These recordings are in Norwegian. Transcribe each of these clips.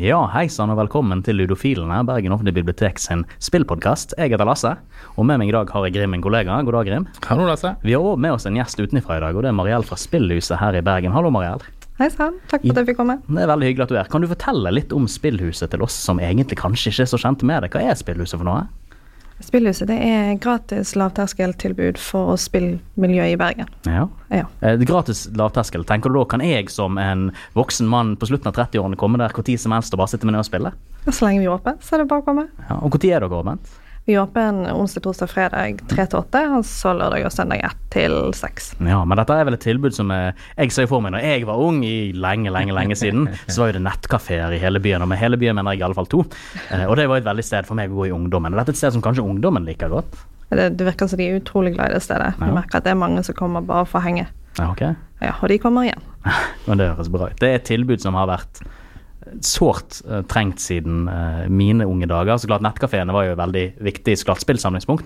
Ja, hei sann og velkommen til Ludofilene, Bergen offentlige bibliotek sin spillpodkast. Jeg heter Lasse, og med meg i dag har jeg Grim, min kollega. God dag, Grim. Hallo, Lasse. Vi har òg med oss en gjest utenfra i dag, og det er Mariell fra Spillhuset her i Bergen. Hallo, Mariell. Hei sann, takk for at jeg fikk komme. Det er veldig hyggelig at du er. Kan du fortelle litt om Spillhuset til oss som egentlig kanskje ikke er så kjente med det? Hva er Spillhuset for noe? Spillhuset det er gratis lavterskeltilbud for spillmiljøet i Bergen. Ja. Ja. Eh, gratis lavterskel. Tenker du da, kan jeg som en voksen mann på slutten av 30-årene komme der når som helst og bare sitte med ned og spille? Så lenge vi er åpne, så er det bare å komme. Ja. Og når er dere åpent? Vi er åpne onsdag, torsdag, fredag tre til åtte, og så lørdag og søndag ett til seks. Ja, men dette er vel et tilbud som eh, jeg ser for meg når jeg var ung i lenge, lenge lenge siden. Så var jo det nettkafeer i hele byen, og med hele byen mener jeg i alle fall to. Eh, Og det var et veldig sted for meg å gå i ungdommen. Og dette er et sted som kanskje ungdommen liker godt. Det, det virker som de er utrolig glad i det stedet. Vi Ja. merker at det er mange som kommer bare for å henge. Ja, ok. Ja, og de kommer igjen. Men det høres bra ut. Det er et tilbud som har vært sårt eh, trengt siden eh, mine unge dager. Så klart Nettkafeene var jo et veldig viktig så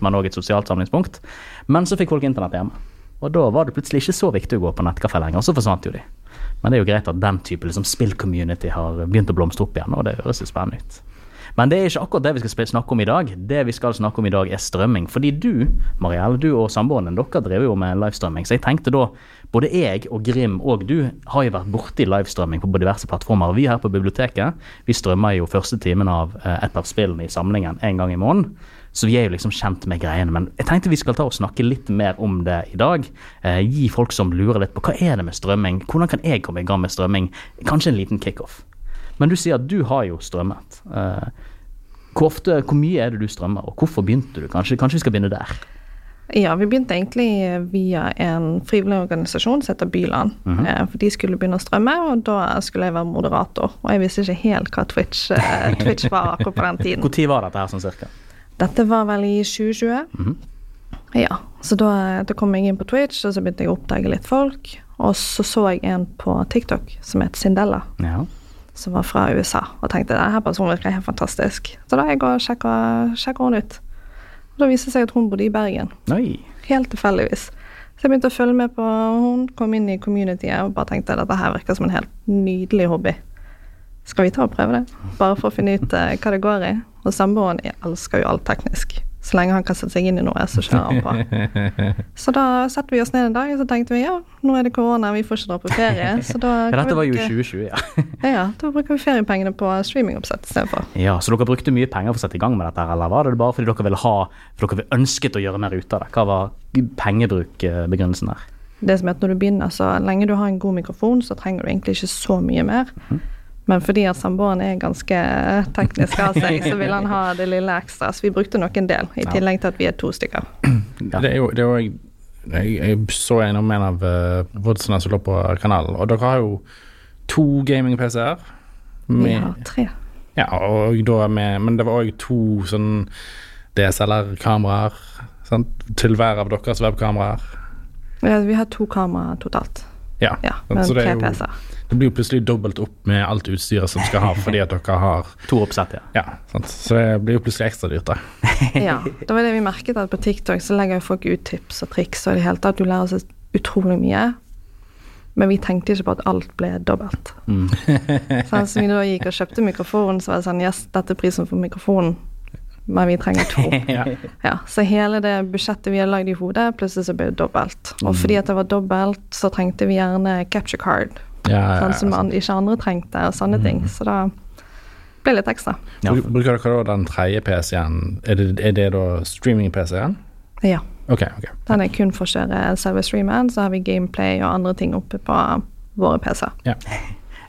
men òg et sosialt samlingspunkt. Men så fikk folk internett hjemme. Og da var det plutselig ikke så viktig å gå på nettkafé lenger, og så forsvant jo de. Men det er jo greit at den type liksom, spill-community har begynt å blomstre opp igjen, og det høres jo spennende ut. Men det er ikke akkurat det vi skal snakke om i dag. Det vi skal snakke om i dag, er strømming. Fordi du, Marielle, du og samboeren din, dere driver jo med livestrømming. Så jeg tenkte da, både jeg og Grim og du har jo vært borti livestrømming på diverse plattformer. Vi her på biblioteket, vi strømmer jo første timen av eh, et av spillene i samlingen en gang i måneden. Så vi er jo liksom kjent med greiene. Men jeg tenkte vi skal ta og snakke litt mer om det i dag. Eh, gi folk som lurer litt på hva er det med strømming, hvordan kan jeg komme i gang med strømming? Kanskje en liten kickoff. Men du sier at du har jo strømmet. Eh, hvor, ofte, hvor mye er det du strømmer, og hvorfor begynte du? Kanskje, kanskje vi skal begynne der? Ja, vi begynte egentlig via en frivillig organisasjon som heter Byland. eh, For de skulle begynne å strømme, og da skulle jeg være moderator. Og jeg visste ikke helt hva Twitch, eh, Twitch var akkurat på den tiden. Når var dette her sånn cirka? Dette var vel i 2020. Ja, så da, da kom jeg inn på Twitch, og så begynte jeg å oppdage litt folk. Og så så jeg en på TikTok som het Sindella, Ja. Som var fra USA. Og tenkte denne personen virker helt fantastisk. Så da jeg går og sjekker, sjekka hun ut. Og da viste det seg at hun bodde i Bergen. Nei. Helt tilfeldigvis. Så jeg begynte å følge med på hun, kom inn i communityet og bare tenkte at dette her virker som en helt nydelig hobby. Skal vi ta og prøve det? Bare for å finne ut eh, hva det går i. Og samboeren elsker jo alt teknisk. Så lenge han kan sette seg inn i noe, så kjører han på. Så da satte vi oss ned en dag og så tenkte vi ja, nå er det korona, vi får ikke dra på ferie. Så da Ja, dette var jo 2020, ja. Ja, da bruker vi feriepengene på streamingoppsett istedenfor. ja. Så dere brukte mye penger for å sette i gang med dette, eller var det bare fordi dere ville ha, for dere ønsket å gjøre mer ut av det? Hva var pengebrukbegrunnelsen der? det som er at når du begynner, så lenge du har en god mikrofon, så trenger du egentlig ikke så mye mer. Men fordi at samboeren er ganske teknisk av seg, så vil han ha det lille ekstra. Så vi brukte nok en del, i tillegg til at vi er to stykker. Ja. Det er jo, det er jo jeg, jeg, jeg så gjennom en av uh, vodsene som lå på kanalen, og dere har jo to gaming-PC-er. Vi har tre. Ja, og da med, men det var òg to sånn DSLR-kameraer til hver av deres webkameraer. Ja, vi har to kameraer totalt. Ja, Ja, sant, men så det, tre er PC-er. Det blir jo plutselig dobbelt opp med alt utstyret som skal ha, fordi at dere har To oppsett, ja. Ja, sant? så det blir jo plutselig ekstra dyrt, da. Ja, det var det vi merket at på TikTok så legger jo folk ut tips og triks og i det hele tatt. Du lærer seg utrolig mye. Men vi tenkte ikke på at alt ble dobbelt. Mm. Sånn, så vi da gikk og kjøpte mikrofonen, så var det sånn Yes, dette er prisen for mikrofonen, men vi trenger to. Ja. Ja, så hele det budsjettet vi hadde lagd i hodet, plutselig så ble det dobbelt. Og fordi at det var dobbelt, så trengte vi gjerne capture card, sånn ja, som man ikke andre trengte, og sånne ting. Så da ble det litt ekstra. Ja. Bru- Bruker dere da den tredje PC-en? Er det, er det da streaming-PC-en? Ja. Okay, okay. Den er kun for å kjøre selve streamen, så har vi gameplay og andre ting oppe på våre PC-er. Ja.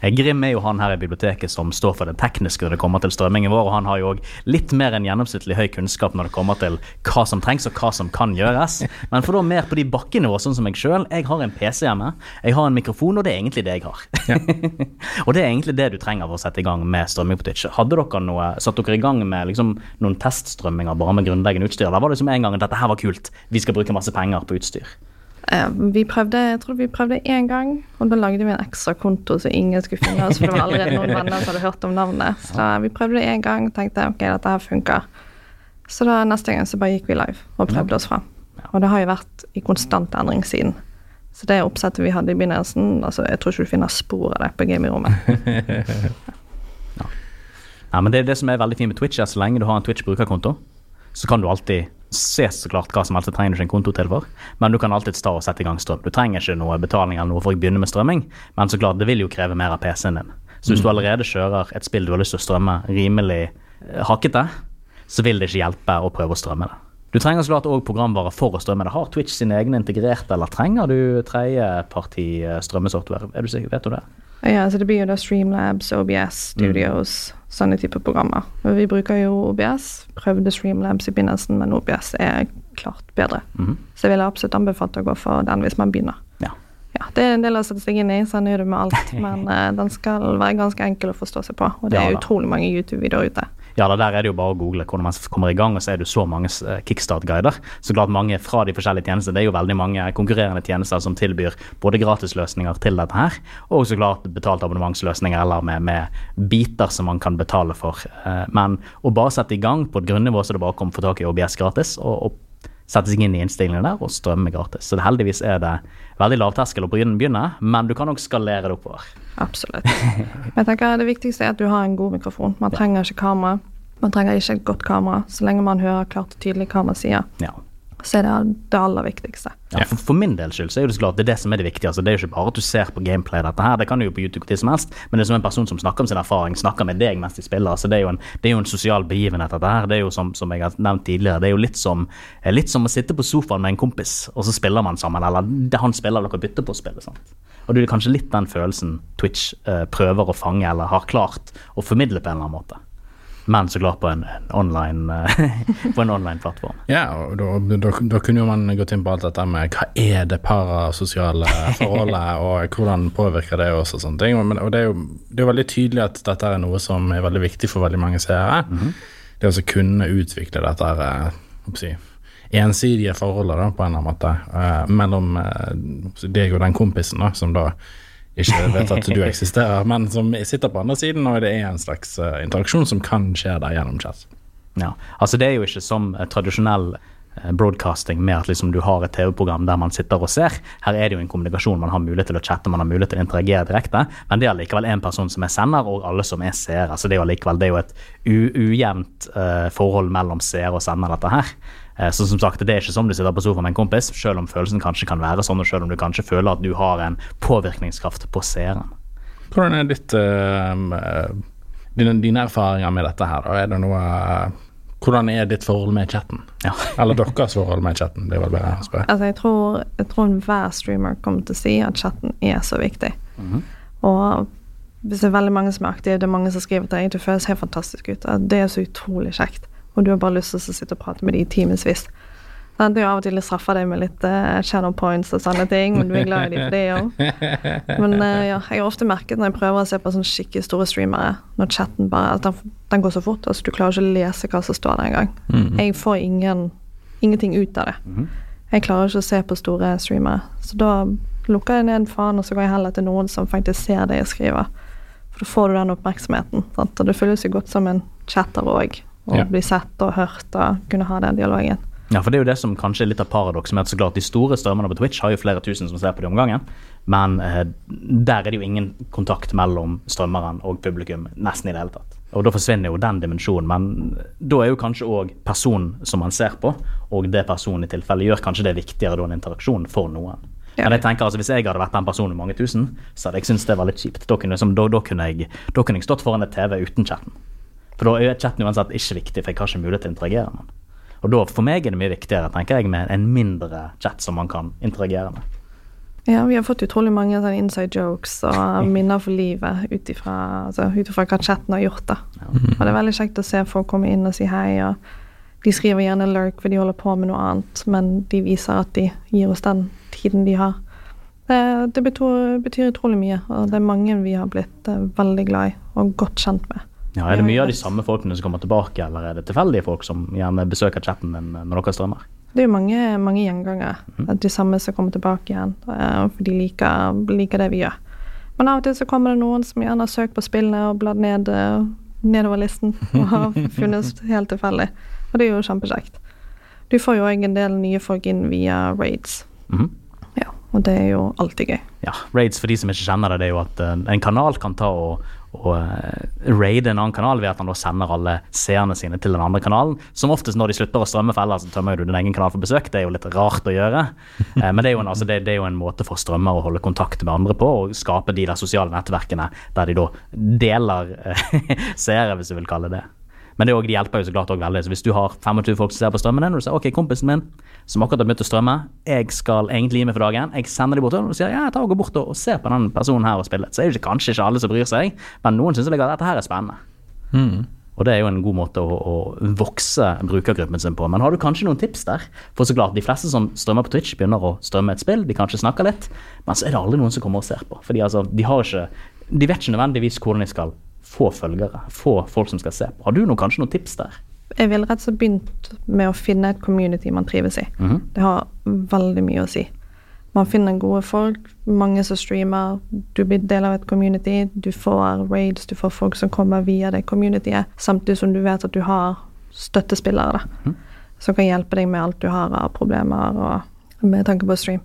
Eh, Grim er jo han her i biblioteket som står for det tekniske når det kommer til strømmingen vår, og han har jo òg litt mer enn gjennomsnittlig høy kunnskap når det kommer til hva som trengs og hva som kan gjøres. Men for da mer på de bakkenivå, sånn som meg sjøl. Jeg har en PC hjemme, jeg har en mikrofon, og det er egentlig det jeg har. og det er egentlig det du trenger for å sette i gang med strømming på Twitch. Hadde dere noe, satt dere i gang med liksom, noen teststrømminger bare med grunnleggende utstyr? Da var det som en gang at dette her var kult, vi skal bruke masse penger på utstyr? Eh, Vi prøvde jeg tror vi prøvde én gang, og da lagde vi en ekstra konto så ingen skulle finne oss, for det var allerede noen venner som hadde hørt om navnet. Så da, vi prøvde det én gang og tenkte ok, dette her funker. Så da neste gang så bare gikk vi live og prøvde oss fram. Og det har jo vært i konstant endring siden. Så det oppsettet vi hadde i begynnelsen, altså jeg tror ikke du finner spor av det på gamingrommet. Ja, men det er det som er veldig fint med Twitch, er så lenge du har en Twitch-brukerkonto, så kan du alltid se så klart hva som helst. Det trenger du ikke en konto til for, men du kan alltid ta og sette i gang strøm. Du trenger ikke noe betaling eller noe for å begynne med strømming, men så klart, det vil jo kreve mer av PC-en din. Så hvis du allerede kjører et spill du har lyst til å strømme rimelig eh, hakkete, så vil det ikke hjelpe å prøve å strømme det. Du trenger så klart òg programvare for å strømme det. Har Twitch sine egne integrerte, eller trenger du tredjeparti eh, strømmesoftware? Er du sikker, vet du det? Ja, så det blir jo da Streamlabs, OBS, Studios, sånne typer programmer. Og vi bruker jo OBS. Prøvde Streamlabs i begynnelsen, men OBS er klart bedre. Mm. Så jeg ville absolutt anbefalt å gå for den hvis man begynner. Ja. Ja, Det er en del å sette seg inn i, sånn er det med alt. Men uh, den skal være ganske enkel å forstå seg på. Og det er utrolig mange YouTube-videoer ute. Ja, der er det jo bare å google hvordan man kommer i gang, og så er det jo så mange eh, kickstart-guider. Så klart mange fra de forskjellige tjenestene. Det er jo veldig mange konkurrerende tjenester som tilbyr både gratisløsninger til dette her, og så klart betalt abonnementsløsninger eller med, med biter som man kan betale for. Eh, Men å bare sette i gang på et grunnivå så det bare kommer å få tak i OBS gratis, og, og sette seg inn i innstillingene der og strømme gratis. Så heldigvis er det veldig lavterskel å begynne, men du kan nok skalere det oppover. Absolutt. Men jeg tenker det viktigste er at du har en god mikrofon. Man trenger ikke kamera. Man trenger ikke et godt kamera. Så lenge man hører klart og tydelig hva man sier, Ja. Så er det det aller viktigste. Ja, for, for min del skyld så er det så klart det er det som er det viktige. Altså, det er jo ikke bare at du ser på gameplay dette her, det kan du jo på YouTube til som helst, men det er som en person som snakker om sin erfaring, snakker med deg mens de spiller. så det, er jo en, er jo en sosial begivenhet, dette her. Det er jo som, som jeg har nevnt tidligere, det er jo litt som, eh, litt som å sitte på sofaen med en kompis, og så spiller man sammen, eller han spiller, dere bytter på å spille. sant? Og det er kanskje litt den følelsen Twitch eh, prøver å fange, eller har klart å formidle på en eller annen måte. Men så klart på en, online eh, på en online plattform. Ja, og da, da, da kunne jo man gått inn på alt dette med hva er det parasosiale forholdet, og hvordan påvirker det oss og sånne ting. Men, og det er jo det er jo veldig tydelig at dette er noe som er veldig viktig for veldig mange seere. Det å kunne utvikle dette her, eh, si, ensidige forholdet da, på en eller annen måte eh, mellom deg og den kompisen da, som da ikke vet at du eksisterer, men som sitter på andre siden, og det er en slags eh, interaksjon som kan skje der gjennom chat. Ja, altså Det er jo ikke som eh, tradisjonell eh, broadcasting med at liksom du har et TV-program der man sitter og ser. Her er det jo en kommunikasjon, man har mulighet til å chatte, man har mulighet til å interagere direkte. Men det er allikevel en person som er sender, og alle som er seere. Så det er jo allikevel det er jo et ujevnt uh, forhold mellom seer og sender, dette her. Eh, så som sagt, det er ikke som du sitter på sofaen med en kompis, selv om følelsen kanskje kan være sånn, og selv om du kanskje føler at du har en påvirkningskraft på seeren. Hvordan er ditt uh, dine, dine erfaringer med dette her? Er det noe uh, Hvordan er ditt forhold med chatten? Ja. Eller deres forhold med chatten? Det er vel bedre å spørre. Altså, jeg tror, jeg tror enhver streamer kommer til å si at chatten er så viktig. Og hvis det er veldig mange som er aktive, det er mange som skriver til deg, det føles helt fantastisk ut. Det er så utrolig kjekt. Og du har bare lyst til å sitte og prate med dem i timevis. Sånn, jo av og til straffer deg med litt uh, shadow points og sånne ting, men du er glad i dem for det òg. Men uh, ja, jeg har ofte merket når jeg prøver å se på sånne skikkelig store streamere, når chatten bare at den, den går så fort, altså du klarer ikke å lese hva som står der engang. Jeg får ingen, ingenting ut av det. Jeg klarer ikke å se på store streamere. Så da lukker jeg ned faen, og så går jeg heller til noen som faktisk ser det jeg skriver. For da får du den oppmerksomheten. Sant? Og det føles jo godt som en chatter òg. Å Ja. bli sett og hørt og kunne ha den dialogen. Ja, for det er jo det som kanskje er litt av paradokset med at så klart de store strømmene på Twitch har jo flere tusen som ser på det om gangen, men eh, der er det jo ingen kontakt mellom strømmeren og publikum nesten i det hele tatt. Og da forsvinner jo den dimensjonen, men da er jo kanskje òg personen som man ser på, og det personen i tilfelle gjør, kanskje det er viktigere da en interaksjon for noen. Ja. Men jeg tenker altså Hvis jeg hadde vært den personen i mange tusen, så hadde jeg syntes det var litt kjipt. Da kunne, som, da, da, kunne jeg, da kunne jeg stått foran et TV uten chatten. For da er chatten uansett ikke viktig, for jeg har ikke mulighet til å interagere med den. Og da, for meg er det mye viktigere, tenker jeg, med en mindre chat som man kan interagere med. Ja, vi har fått utrolig mange sånne inside jokes og minner for livet ut ifra altså, hva chatten har gjort. da. Og det er veldig kjekt å se folk komme inn og si hei. og De skriver gjerne lurk for de holder på med noe annet, men de viser at de gir oss den tiden de har. Det, det betyr, betyr utrolig mye, og det er mange vi har blitt eh, veldig glad i og godt kjent med. Ja, Er det mye av de samme folkene som kommer tilbake, eller er det tilfeldige folk som gjerne besøker chatten din når dere strømmer? Det er jo mange, mange gjenganger. at De samme som kommer tilbake igjen, eh, for de liker, liker det vi gjør. Men av og til så kommer det noen som gjerne har søkt på spillene og bladd ned eh, nedover listen og har funnet helt tilfeldig. Og det er jo kjempekjekt. Du får jo òg en del nye folk inn via raids. Mm. Ja, Og det er jo alltid gøy. Ja, Raids, for de som ikke kjenner det, det er jo at en kanal kan ta og, og uh, raide en annen kanal ved at han da sender alle seerne sine til den andre kanalen. Som oftest når de slutter å strømme feller, så tømmer du din egen kanal for besøk. Det er jo litt rart å gjøre. Uh, men det er, jo en, altså, det, det er jo en måte for strømmer å holde kontakt med andre på, og skape de der sosiale nettverkene der de da deler seere, hvis du vil kalle det. Men det, også, det hjelper jo så klart også veldig. Så hvis du har 25 folk som ser på strømmen din, og du sier ok, kompisen min som akkurat har begynt å strømme, jeg skal egentlig gi meg for dagen, jeg sender de bort, og du sier ja, ta og gå bort og, og se på den personen her og spille. Så er det kanskje ikke alle som bryr seg, men noen syns at dette her er spennende. Mm. Og det er jo en god måte å, å, vokse brukergruppen sin på. Men har du kanskje noen tips der? For så klart, de fleste som strømmer på Twitch, begynner å strømme et spill. De kanskje snakker litt, men så er det aldri noen som kommer og ser på. Fordi altså, de har ikke De vet ikke nødvendigvis hvordan de skal få følgere, få folk som skal se på. Har du noe, kanskje noen tips der? Jeg ville rett og slett begynt med å finne et community man trives i. Mhm. Det har veldig mye å si. Man finner gode folk, mange som streamer, du blir del av et community, du får raids, du får folk som kommer via det communityet, samtidig som du vet at du har støttespillere da, Mhm. som kan hjelpe deg med alt du har av problemer og med tanke på stream.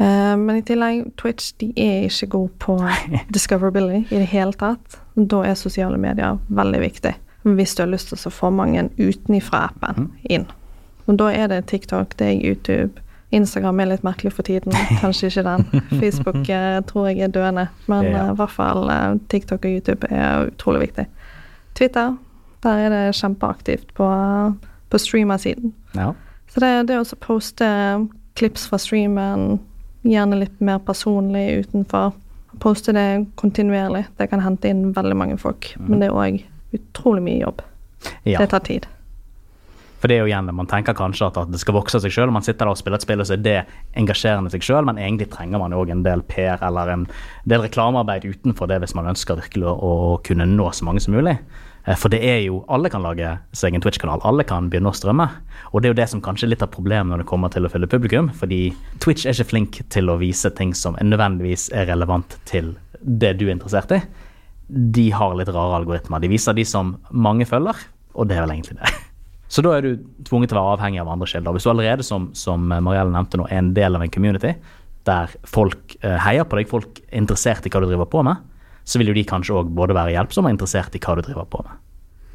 Eh, men i tillegg, Twitch de er ikke gode på discoverability i det hele tatt. Da er sosiale medier veldig viktig. Hvis du har lyst til å få mange utenifra appen inn. Og da er det TikTok, det er YouTube. Instagram er litt merkelig for tiden, kanskje ikke den. Facebook eh, tror jeg er døende, men Ja. eh, i hvert fall TikTok og YouTube er utrolig viktig. Twitter, der er det kjempeaktivt på, på streamersiden. Ja. Så det, det å poste klips fra streamen, gjerne litt mer personlig utenfor. Poste det kontinuerlig. Det kan hente inn veldig mange folk. Men det er òg utrolig mye jobb. ja. Det tar tid. For det er jo igjen Man tenker kanskje at, at det skal vokse av seg sjøl. Man sitter der og spiller et spill, og så er det engasjerende seg sjøl, men egentlig trenger man jo òg en del PR eller en del reklamearbeid utenfor det hvis man ønsker virkelig å, å kunne nå så mange som mulig. Eh, For det er jo Alle kan lage seg en Twitch-kanal. Alle kan begynne å strømme. Og det er jo det som kanskje er litt av problemet når det kommer til å fylle publikum. Fordi Twitch er ikke flink til å vise ting som nødvendigvis er relevant til det du er interessert i. De har litt rare algoritmer. De viser de som mange følger, og det er vel egentlig det. Så da er du tvunget til å være avhengig av andre kilder. Hvis du allerede, som, som Marielle nevnte nå, er en del av en community der folk eh, heier på deg, folk er interessert i hva du driver på med, så vil jo de kanskje òg både være hjelpsomme og interessert i hva du driver på med.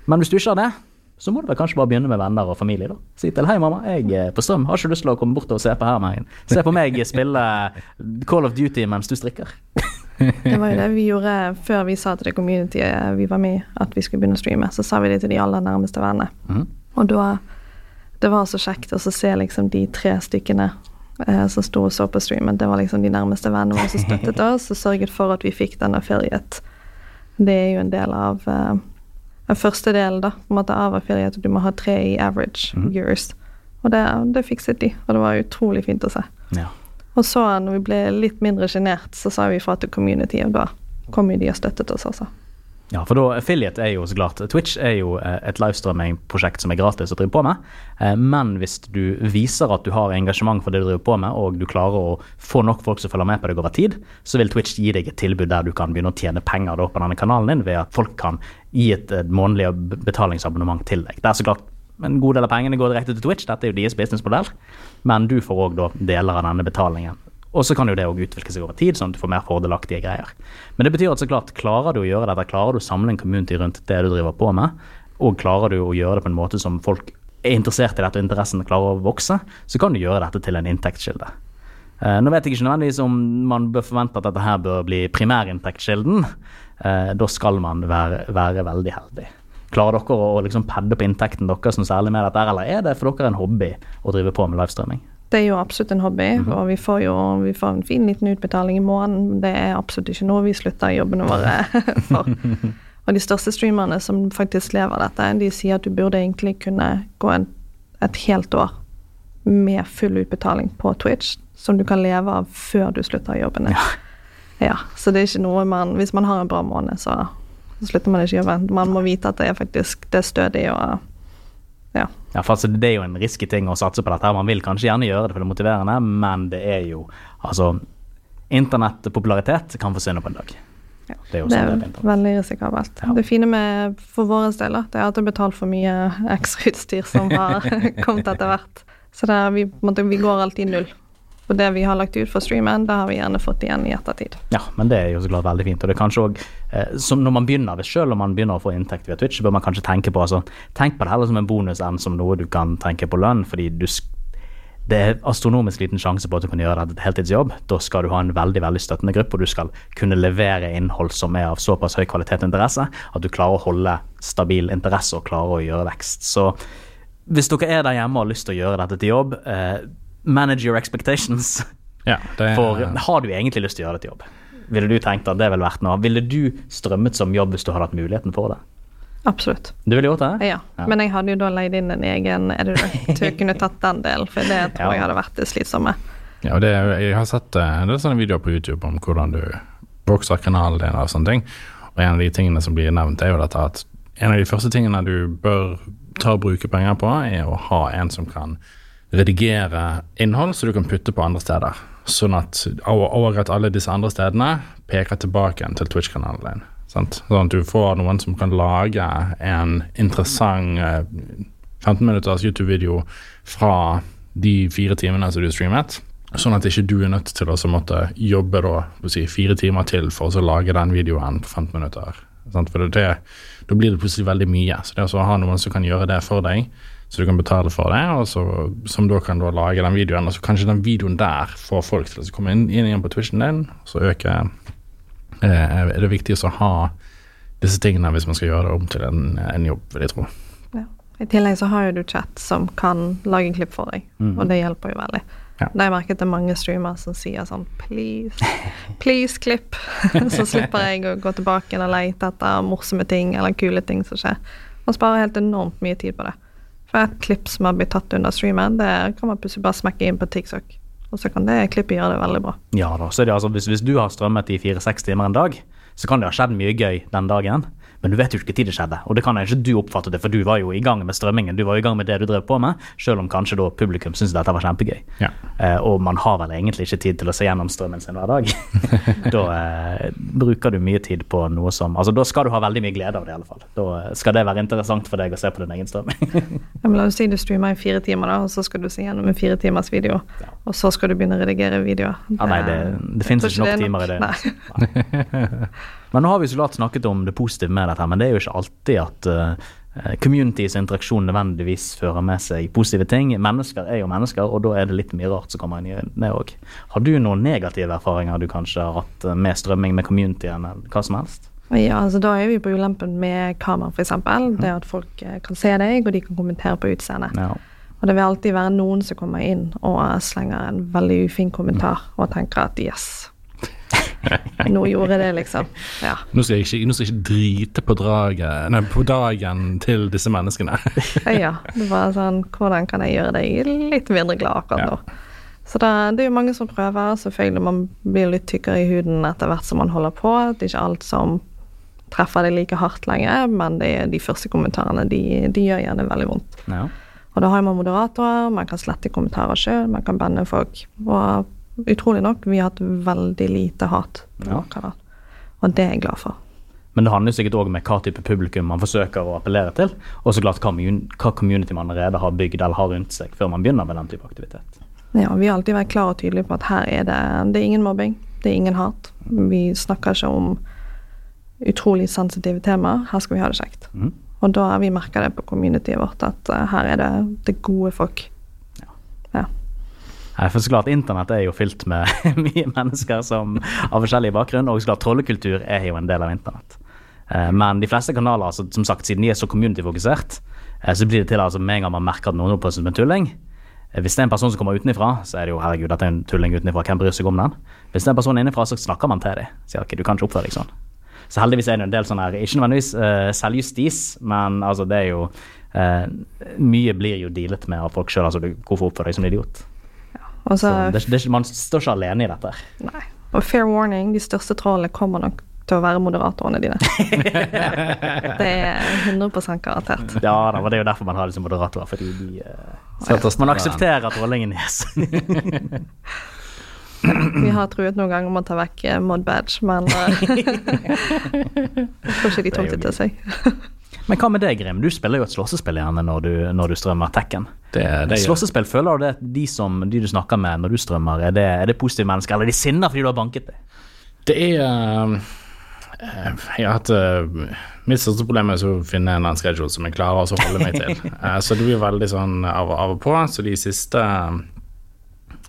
Men hvis du ikke har det, så må du vel kanskje bare begynne med venner og familie. da. Si til 'Hei, mamma, jeg er på strøm. Har ikke lyst til å komme bort og se på her med Se på meg spille Call of Duty mens du strikker'. Det var jo det vi gjorde før vi sa til det communityet vi var med i, at vi skulle begynne å streame. Så sa vi det til de aller nærmeste vennene. Mm. Og da Det var så kjekt å se liksom de tre stykkene eh, som sto og så på streamen. Det var liksom de nærmeste vennene våre som støttet oss og sørget for at vi fikk den affiliate. Det er jo en del av eh, den første delen da, på en måte av affiliate. Du må ha tre i average mm. years. Og det, det fikset de, og det var utrolig fint å se. Ja. Og så når vi ble litt mindre sjenert, så sa vi fra til community, og da kom jo de og støttet oss også. Ja, for da affiliate er jo så klart Twitch er jo eh, et livestreaming-prosjekt som er gratis å drive på med. Eh, Men hvis du viser at du har engasjement for det du driver på med, og du klarer å få nok folk som følger med på deg over tid, så vil Twitch gi deg et tilbud der du kan begynne å tjene penger da på denne kanalen din ved at folk kan gi et, et månedlig betalingsabonnement til deg. Det er så klart en god del av pengene går direkte til Twitch, dette er jo deres businessmodell, men du får òg deler av denne betalingen. Og så kan jo det òg utvikle seg over tid, sånn at du får mer fordelaktige greier. Men det betyr at så klart, klarer du å gjøre dette, klarer du å samle en community rundt det du driver på med, og klarer du å gjøre det på en måte som folk er interessert i dette, og interessen klarer å vokse, så kan du gjøre dette til en inntektskilde. Eh, nå vet jeg ikke nødvendigvis om man bør forvente at dette her bør bli primærinntektskilden. Eh, da skal man være, være veldig heldig. Klarer dere å liksom padde på inntekten deres noe særlig med dette, eller er det for dere en hobby å drive på med livestreaming? Det er jo absolutt en hobby, og vi får jo vi får en fin liten utbetaling i måneden. Det er absolutt ikke noe vi slutter jobbene våre for. Og de største streamerne som faktisk lever dette, de sier at du burde egentlig kunne gå en, et helt år med full utbetaling på Twitch, som du kan leve av før du slutter jobben. Ja. Ja, så det er ikke noe man Hvis man har en bra måned, så, så slutter man ikke jobben. Man må vite at det er faktisk det er stødig og ja. Ja, for altså, Det er jo en risky ting å satse på dette. her. Man vil kanskje gjerne gjøre det for det er motiverende, men det er jo altså Internettpopularitet kan forsvinne på en dag. Ja, Det er jo Det sånn er det er veldig risikabelt. Ja. Det fine med, for våre deler, det er at det er betalt for mye ekstrautstyr som har kommet etter hvert. Så er, vi, måte, vi går alltid null. Og det vi har lagt ut for streamen, det har vi gjerne fått igjen i ettertid. Ja, men det er jo så klart veldig fint. Og det er kanskje også, eh, som når man begynner, selv om man begynner å få inntekt via Twitch, så bør man kanskje tenke på altså, tenk på det heller som en bonus enn som noe du kan tenke på lønn, fordi du, det er astronomisk liten sjanse på at du kan gjøre dette til heltidsjobb. Da skal du ha en veldig veldig støttende gruppe, og du skal kunne levere innhold som er av såpass høy kvalitet og interesse at du klarer å holde stabil interesse og klarer å gjøre vekst. Så hvis dere er der hjemme og har lyst til å gjøre dette til jobb, eh, manage your expectations. Ja, det For har du egentlig lyst til å gjøre det til jobb? Ville du tenkt at det ville vært noe? Ville du strømmet som jobb hvis du hadde hatt muligheten for det? Absolutt. Du ville gjort det? Ja. Ja. Men jeg hadde jo da leid inn en egen editor til å kunne tatt den delen, for det tror Ja. jeg hadde vært det slitsomme. Ja, og det, jeg har sett eh, en del sånne videoer på YouTube om hvordan du vokser kanalen din og sånne ting. Og en av de tingene som blir nevnt, er jo dette at en av de første tingene du bør ta og bruke penger på, er å ha en som kan redigere innhold så du kan putte på andre steder. Sånn at og- at alle disse andre stedene peker tilbake til Twitch-kanalen din. Sant? Sånn at du får noen som kan lage en interessant eh, 15 minutters YouTube-video fra de fire timene som du streamet. Sånn at ikke du er nødt til å måtte jobbe da, si, fire timer til for å lage den videoen på 15 minutter. Sant? For det, da blir det plutselig veldig mye. Så det å ha noen som kan gjøre det for deg, så du kan betale for det, og så, som da kan da lage den videoen, og så kanskje den videoen der får folk til å komme inn, inn igjen på Twitchen din, så øker eh, er det viktig å ha disse tingene hvis man skal gjøre det om til en, en jobb, vil jeg tro. Ja. I tillegg så har jo du chat som kan lage en klipp for deg, og det hjelper jo veldig. Ja. Det har jeg merket det er mange streamere som sier sånn please, please klipp. så slipper jeg å gå tilbake og lete etter morsomme ting eller kule ting som skjer. Man sparer helt enormt mye tid på det. For et klipp som har blitt tatt under streamen, det kan man plutselig bare smekke inn på TikTok. Og så kan det klippet gjøre det veldig bra. Ja da. Så er det altså, hvis, hvis du har strømmet i fire-seks timer en dag, så kan det ha skjedd mye gøy den dagen. Men du vet jo ikke når det skjedde, og det kan ikke du oppfatte det, for du var jo i gang med strømmingen. Du var i gang med det du drev på med, selv om kanskje da publikum syntes dette var kjempegøy. Ja. Eh, og man har vel egentlig ikke tid til å se gjennom strømmen sin hver dag. da eh, bruker du mye tid på noe som Altså, da skal du ha veldig mye glede av det, i alle fall. Da eh, skal det være interessant for deg å se på din egen strøm. Ja, men la oss si du streamer i fire timer, da, og så skal du se gjennom en fire timers video. Ja. Og så skal du begynne å redigere videoer. Ja, nei, det- det finnes jeg ikke nok er timer i det. Nei. Men nå har vi så klart snakket om det positive med dette, men det er jo ikke alltid at uh, communities interaksjon nødvendigvis fører med seg positive ting. Mennesker er jo mennesker, og da er det litt mye rart som kommer inn i det òg. Har du noen negative erfaringer du kanskje har hatt eh, med strømming med communityen, eller hva som helst? Ja, altså Da er vi på ulempen med kamera, f.eks. Det at folk eh, kan se deg, og de kan kommentere på utseendet. Ja. Og det vil alltid være noen som kommer inn og slenger en veldig ufin kommentar og tenker at yes, nå gjorde jeg det, liksom. Ja. Nå skal jeg ikke, nå skal jeg ikke drite på, draget, nei, på dagen til disse menneskene. ja. Det var sånn Hvordan kan jeg gjøre deg litt mindre glad akkurat Ja. nå? Så det, det er jo mange som prøver. Selvfølgelig man blir litt tykkere i huden etter hvert som man holder på. Det er ikke alt som treffer deg like hardt lenger, men det, de første kommentarene de, de gjør gjerne veldig vondt. Ja. Og da har man moderatorer, man kan slette kommentarer sjøl, man kan banne folk. Og utrolig nok, vi har hatt veldig lite hat på Ja. vår kanal. Og det er jeg glad for. Men det handler jo sikkert òg med hva type publikum man forsøker å appellere til, og så klart hva, hva community man allerede har bygd eller har rundt seg før man begynner med den type aktivitet. Ja, vi har alltid vært klar og tydelige på at her er det, det er ingen mobbing, det er ingen hat. Vi snakker ikke om utrolig sensitive temaer. Her skal vi ha det kjekt. Mm. Og da har vi merka det på communityet vårt, at eh, her er det, det gode folk. Nei, for så klart Internett er jo fylt med mye mennesker som har forskjellig bakgrunn, og så klart trollekultur er jo en del av internett. Eh, Men de fleste kanaler, altså, som sagt, siden de er så community-fokusert, eh, så blir det til altså med en gang man merker at noen oppfører seg som en tulling. Eh, Hvis det er en person som kommer utenfra, så er det jo herregud, dette er en tulling utenfra, hvem bryr seg om den? Hvis det er en person innenfra, så snakker man til dem. Sier ok, du kan ikke oppføre deg sånn. Så heldigvis er det en del sånn her, ikke nødvendigvis uh, selvjustis, men altså det er jo uh, Mye blir jo dealet med av folk sjøl, altså hvorfor oppføre deg som idiot? Og Så så, det, det, man står ikke alene i dette. nei. Og fair warning, de største trollene kommer nok til å være moderatorene dine. det er 100 garantert. Ja da, det er jo derfor man har disse moderatorer, fordi de uh, Man aksepterer trollingen yes. Vi har truet noen ganger om å ta vekk eh, mod badge, men uh, jeg tror ikke de tok det til seg. Men hva med deg, Grim? Du spiller jo et slåssespill gjerne når du, når du strømmer Tekken. Det, det Slåssespill, føler du det de, som, de du snakker med når du strømmer, er det, er det positive mennesker, eller er de sinna fordi du har banket dem? Det er uh, Jeg har hatt uh, Mitt største problem er å finne en annen schedule som jeg klarer å holde meg til. uh, så det blir veldig sånn av, av og på. Så de siste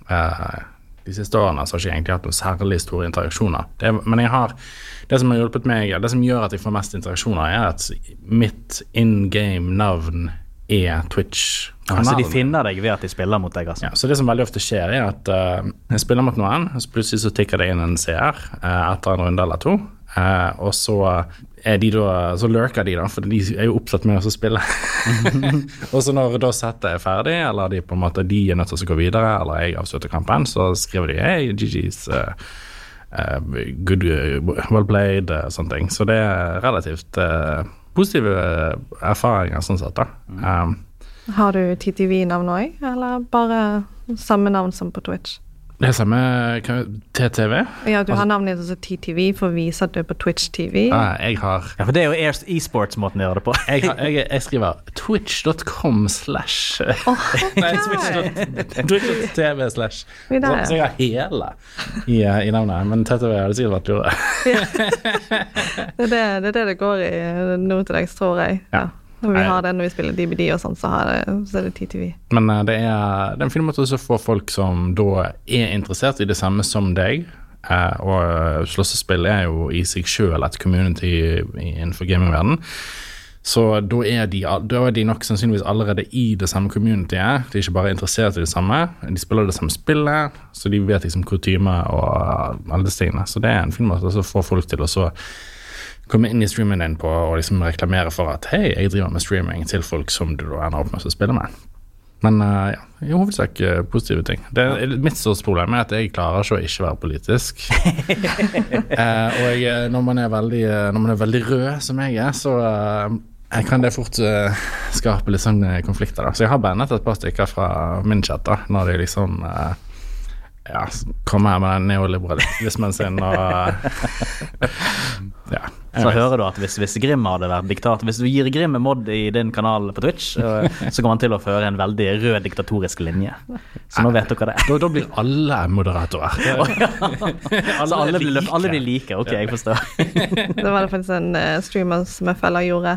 De siste årene så har jeg ikke egentlig hatt noen særlig store interaksjoner. Det, men jeg har det som har hjulpet meg, det som gjør at jeg får mest interaksjoner, er at mitt in game-navn er Twitch. Altså, de finner deg ved at de spiller mot deg, altså. Ja, så det som veldig ofte skjer, er at uh, jeg spiller mot noen, og så plutselig så tikker det inn en CR uh, etter en runde eller to. Uh, og så er de da Så lurker de, da, for de er jo opptatt med å spille. og så når da settet er ferdig, eller de på en måte de er nødt til å gå videre, eller jeg avslutter kampen, så skriver de Hei, GG's. Good, well played, sånne ting. Så det er relativt positive erfaringer sånn sett, da. Um, Har du TTV-navn òg, eller bare samme navn som på Twitch? Det samme TTV. Ja, du har navnet ditt som TTV for å vise at du er på Twitch TV. Ja, jeg har Ja, for det er jo e-sports-måten å gjøre det på. jeg, har, jeg, jeg skriver twitch.com slash Nei, twitch.tv twitch.tv slash. Så jeg har hele i, eh, i navnet. Men TTV hadde sikkert vært lurere. Det er det, det er det det går i nå til dags, tror jeg. Ja. Når vi har det når vi spiller DBD og sånn, så, så er det TTV. Men uh, det er, det er en fin måte å få folk som da er interessert i det samme som deg. Uh, og eh, slåssespill er jo i seg sjøl et community innenfor gamingverdenen. Så da er, de, da er de nok sannsynligvis allerede i det samme communityet. De er ikke bare interessert i det samme, de spiller det samme spillet, så de vet liksom kutyme og alle disse tingene. Så det er en fin måte å få folk til å så komme inn i streamen din på og liksom reklamere for at hei, jeg driver med streaming til folk som du ender opp med å spille med. Men uh, ja, i hovedsak uh, positive ting. Det, mitt største problem er at jeg klarer ikke å ikke være politisk. uh, og jeg, når, man er veldig, når man er veldig rød, som jeg er, så kan det fort skape litt sånn eh, konflikter. Da. Så jeg har bandet et par stykker fra min chat da, når de liksom ja, kommer her med den neoliberalismen sin og ja. Så hører du at hvis, hvis Grim hadde vært diktator Hvis du gir Grim en mod i din kanal på Twitch, så kommer han til å føre en veldig rød diktatorisk linje. Så nå vet dere det. Da, da blir alle moderatorer. Så alle blir, alle blir like. Ok, jeg forstår. Det var det faktisk en eh, streamer som jeg følger gjorde.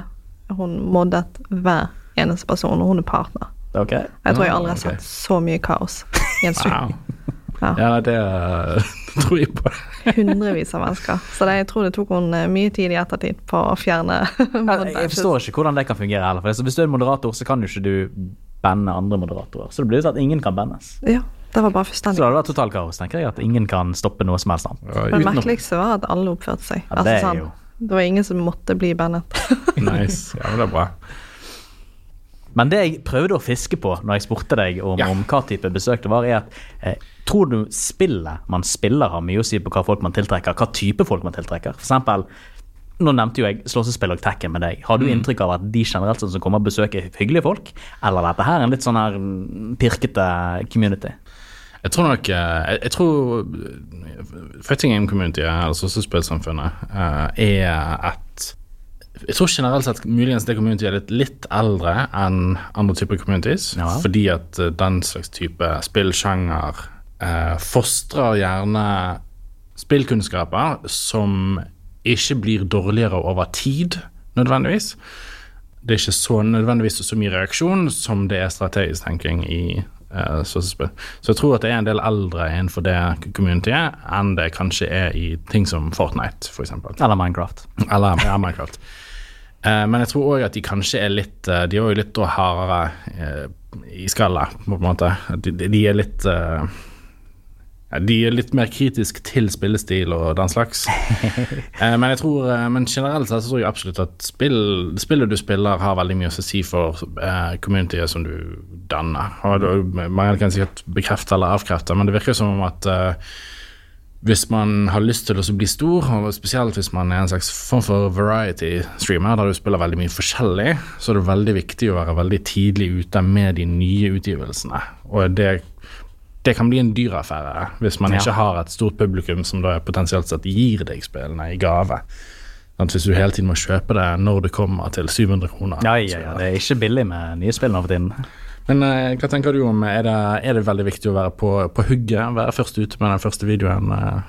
Hun moddet hver eneste person, og hun er partner. Okay. Jeg tror jeg aldri har Ah, sett så mye kaos i en stream. Wow. Ja. Ja, det eh, tror jeg på. Hundrevis av mennesker. Så det, jeg tror det tok henne mye tid i ettertid på å fjerne Jeg forstår ikke hvordan det kan fungere heller. For Hvis du er en moderator, så kan jo ikke du banne andre moderatorer. Så det blir jo sånn at ingen kan bannes. Ja, det var bare Så fullstendig. det hadde vært totalt kaos, tenker jeg. At ingen kan stoppe noe som helst annet. Ja, Men merkeligste var at alle oppførte seg. Ja, altså, det er sånn, jo det var ingen som måtte bli bannet. Nice. Ja, men det er bra. Men det jeg prøvde å fiske på når jeg spurte deg om, Ja. om hva type besøk det var, er at eh, tror du spillet man spiller har mye å si på hva folk man tiltrekker, hva type folk man tiltrekker? For eksempel, nå nevnte jo jeg slåssespill og Tekken med deg. Har du inntrykk av at de generelt som kommer og besøker, er hyggelige folk? Eller er dette her en litt sånn her mm, pirkete community? Jeg tror nok eh, Jeg, jeg tror eh, Fighting Game Community, eller spillsamfunnet, eh, er et Jeg tror generelt sett muligens det community er litt, litt eldre enn andre typer communities. Ja. Fordi at eh, den slags type spillsjanger eh, fostrer gjerne spillkunnskaper som ikke blir dårligere over tid, nødvendigvis. Det er ikke så nødvendigvis så mye reaksjon som det er strategisk tenking i eh, slåssespill. Så jeg tror at det er en del eldre innenfor det communityet enn det kanskje er i ting som Fortnite, f.eks. Eller Minecraft? Eller ja, Minecraft. Eh, men jeg tror òg at de kanskje er litt eh, De er jo litt hardere eh, i skallet, på en måte. De, de er litt De er litt mer kritisk til spillestil og den slags. Men jeg tror Men generelt sett så tror jeg absolutt at spill, spillet du spiller, har veldig mye å si for eh, communityet som du danner. Og Mange kan sikkert bekrefte eller avkrefte, men det virker som om at eh, hvis man har lyst til å bli stor, og spesielt hvis man er en slags form for variety-streamer, der du spiller veldig mye forskjellig, så er det veldig viktig å være veldig tidlig ute med de nye utgivelsene. Og det, det kan bli en dyr affære hvis man Ja. ikke har et stort publikum som da potensielt sett gir deg spillene i gave. At Hvis du hele tiden må kjøpe det når det kommer til 700 kroner. Ja, ja, ja. Det er ikke billig med nye spill nå for tiden. Men eh, hva tenker du om, er det, er det veldig viktig å være på, på hugget? Være først ute med den første videoen? eh?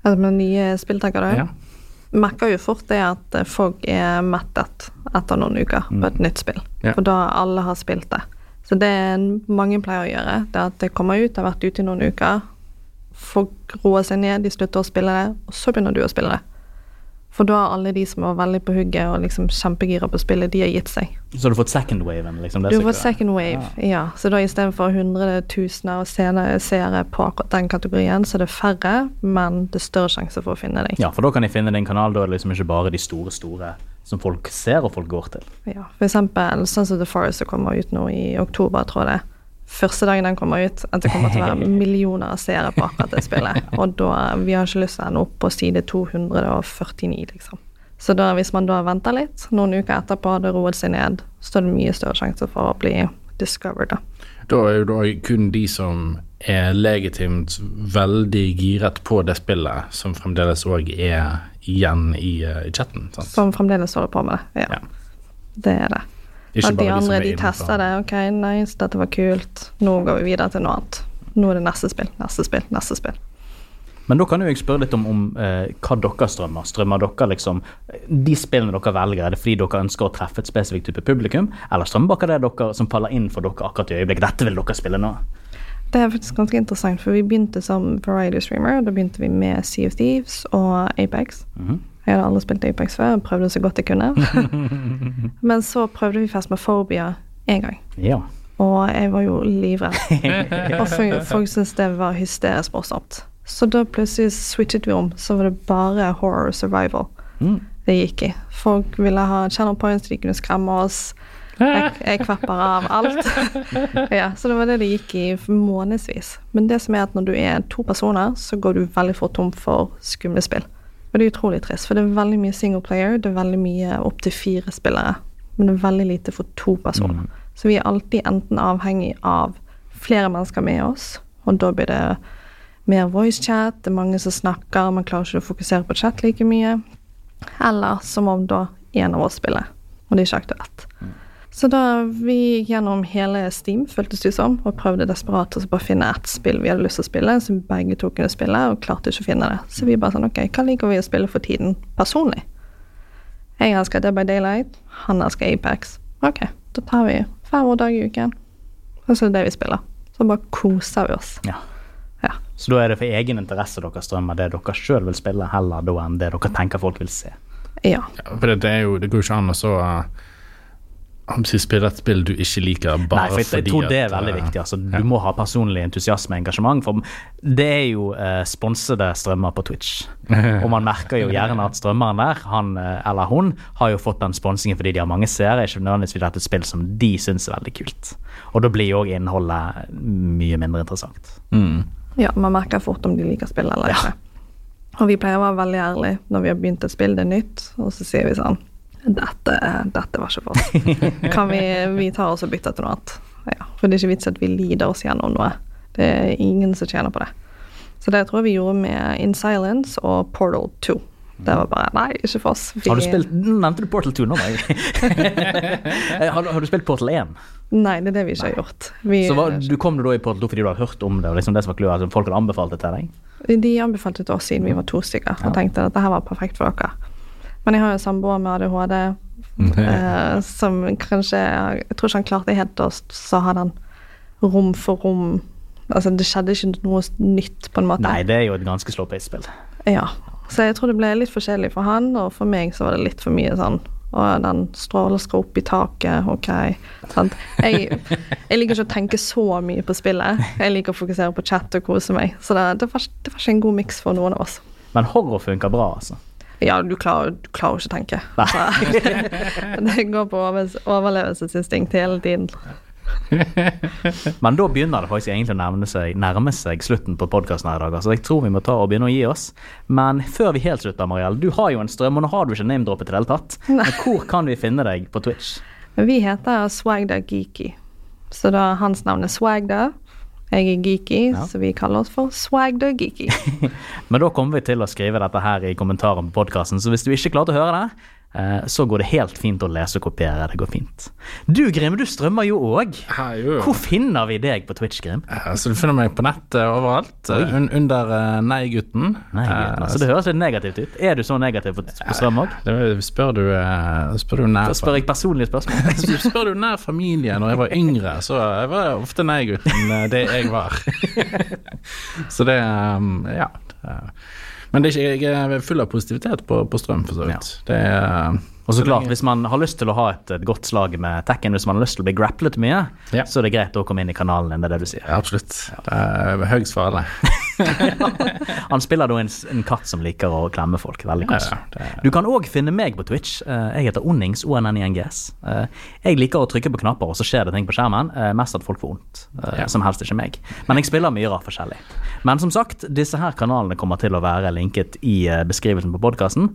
Altså med nye spill, tenker du? Ja. Merker jo fort det at eh, folk er mettet etter noen uker på et nytt spill. Ja. For da alle har spilt det. Så det mange pleier å gjøre, det er at det kommer ut, har vært ute i noen uker. Folk roer seg ned, de slutter å spille det, og så begynner du å spille det. For da har alle de som var veldig på hugget og liksom kjempegira på spillet, de har gitt seg. Så du har fått second waven, liksom? Du har fått second wave, ja. Så da istedenfor hundretusener av seere på akkurat den kategorien, så er det færre, men det er større sjanse for å finne deg. Ja, for da kan de finne din kanal. Da er det liksom ikke bare de store, store som folk ser og folk går til. Ja, for eksempel sånn som The Forest som kommer ut nå i oktober, tror jeg det. Første dagen den kommer ut, at det kommer til å være millioner av seere på akkurat det spillet. Og da, vi har ikke lyst til å ende opp på side 249, liksom. Så da, hvis man da venter litt, noen uker etterpå, det roet seg ned, så er det mye større sjanse for å bli discovered, da. Da er jo da kun de som er legitimt veldig giret på det spillet, som fremdeles òg er igjen i, eh, i chatten. Sant? Som fremdeles holder på med det. Ja. Ja. Det er det. Ikke At de andre de, de testa det. Ok, nice, dette var kult. Nå går vi videre til noe annet. Nå er det neste spill, neste spill, neste spill. Men da kan jo jeg spørre litt om, om eh, hva dere strømmer. Strømmer dere liksom de spillene dere velger, er det fordi dere ønsker å treffe et spesifikt type publikum, eller strømmer dere det dere som faller inn for dere akkurat i øyeblikket? Dette vil dere spille nå. Det er faktisk ganske interessant, for vi begynte som variety streamer. og Da begynte vi med Sea of Thieves og Apex. Mhm. Jeg hadde aldri spilt Apex før, prøvde så godt jeg kunne. Men så prøvde vi Phasmophobia én gang, Ja. og jeg var jo livredd. Og folk, folk syntes det var hysterisk morsomt. Så da plutselig switchet vi om, så var det bare horror survival Mm. det gikk i. Folk ville ha channel points, de kunne skremme oss. Jeg, jeg kvapper av alt. ja, så det var det det gikk i månedsvis. Men det som er at når du er to personer, så går du veldig fort tom for skumle spill. Og det er utrolig trist, for det er veldig mye single player, det er veldig mye opptil fire spillere. Men det er veldig lite for to personer. Så vi er alltid enten avhengig av flere mennesker med oss, og da blir det mer voice chat, det er mange som snakker, man klarer ikke å fokusere på chat like mye. Eller som om da en av oss spiller, og det er ikke aktuelt. Så da vi gikk gjennom hele Steam, føltes det som, og prøvde desperat å bare finne ett spill vi hadde lyst til å spille, som begge to kunne spille, og klarte ikke å finne det. Så vi bare sånn, ok, hva liker vi å spille for tiden personlig? Jeg elsker Dead by Daylight, han elsker Apex. Ok, da tar vi hver vår dag i uken, og så er det det vi spiller. Så bare koser vi oss. ja. Ja. Så da er det for egen interesse dere strømmer det dere sjøl vil spille, heller da enn det dere tenker folk vil se. Ja. Ja, for det, det, er jo, det går jo ikke an å så uh, spille et spill du ikke liker, Nei, for jeg, jeg fordi tror det er veldig uh, viktig. Altså, ja. Du må ha personlig entusiasme og engasjement. For det er jo eh, sponsede strømmer på Twitch. Og man merker jo gjerne at strømmeren der, han eh, eller hun, har jo fått den sponsingen fordi de har mange seere. Ikke nødvendigvis fordi det er et spill som de syns er veldig kult. Og da blir jo òg innholdet mye mindre interessant. Mm. Ja, man merker fort om de liker spill eller ikke. Og vi pleier å være veldig ærlige når vi har begynt et spill, det er nytt, og så sier vi sånn Dette, dette var ikke for oss. Kan vi, vi tar oss og bytter til noe annet? Ja, for det er ikke vits at vi lider oss gjennom noe. Det er ingen som tjener på det. Så det tror jeg vi gjorde med In Silence og Portal 2. Det var bare Nei, ikke for oss. Vi, Har du spilt Nevnte du Portal 2 nå? Nei. har, du- har du spilt Portal 1? Nei, det er det vi ikke har gjort. Vi, Så var, du kom du da i Portal 2 fordi du har hørt om det? og liksom det som var clouet, altså, Folk hadde anbefalt det til deg? De anbefalte til oss siden vi var to stykker, og Ja. tenkte at dette var perfekt for dere. Men jeg har jo en samboer med ADHD, eh, som kanskje Jeg tror ikke han klarte helt å så hadde han rom for rom Altså, det skjedde ikke noe nytt, på en måte. Nei, det er jo et ganske slå-pace-spill. Ja. Så jeg tror det ble litt forskjellig for han, og for meg så var det litt for mye sånn og den strålen skal opp i taket, ok. Sant? Jeg, jeg liker ikke å tenke så mye på spillet. Jeg liker å fokusere på chat og kose meg. Så det, det, var, det var ikke en god miks for noen av oss. Men horror funker bra, altså. Ja, du klarer, du klarer ikke å tenke. Altså, det går på overlevelsesinstinkt hele tiden. Men da begynner det faktisk egentlig å seg, nærme seg slutten på podkasten her i dag. Så jeg tror vi må ta og begynne å gi oss. Men før vi helt slutter, Marielle, du har jo en strøm, og nå har du ikke name-droppet i det hele tatt. Men hvor kan vi finne deg på Twitch? Vi heter Swagda Geeky. Så da hans navn er Swagda. Jeg er geeky, Ja. så vi kaller oss for Swagd og Geeky. Men da kommer vi til å skrive dette her i kommentaren på podkasten, så hvis du ikke klarte å høre det, så går det helt fint å lese og kopiere. Det går fint. Du Grim, du strømmer jo òg. Hvor finner vi deg på Twitch, Grim? Eh, Så du finner meg på nettet overalt. Eh, Un under uh, Nei-gutten. Nei, gutten, Eh, altså, det høres litt negativt ut. Er du så negativ på, på strøm òg? spør du, eh, spør du nær Da spør jeg personlige spørsmål. Spør du nær familie når jeg var yngre, så jeg var jeg ofte nei-gutten eh, det jeg var. så det Ja. Men det er ikke, jeg er full av positivitet på, på strøm, for så vidt. Det er Og så klart, hvis man har lyst til å ha et, et godt slag med Tekken, hvis man har lyst til å bli grapplet mye, Ja. så er det greit å komme inn i kanalen din, det er det du sier. ja, Absolutt. Det er høyst farlig. Han spiller da en, en katt som liker å klemme folk. Veldig er- Du kan òg finne meg på Twitch. Eh, Jeg heter Onnings, ONNINGS. Eh, Jeg liker å trykke på knapper, og så skjer det ting på skjermen. eh, Mest at folk får vondt. Som helst ikke meg. Men jeg spiller mye rart forskjellig. Men som sagt, disse her kanalene kommer til å være linket i beskrivelsen på podkasten.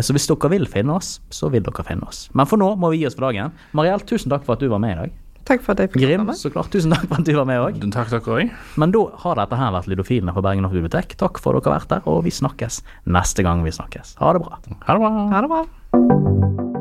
Så hvis dere vil finne oss, så vil dere finne oss. Men for nå må vi gi oss for dagen. Mariell, tusen takk for at du var med i dag. Takk for at jeg fikk Grim, komme. så klart, tusen takk for at du var med òg. Takk, takk òg. Men da har dette her vært Lydofilene på Bergen Offentlige Bibliotek. Takk for at dere har vært der, og vi snakkes neste gang vi snakkes. Ha det bra. Ha det bra. Ha det bra.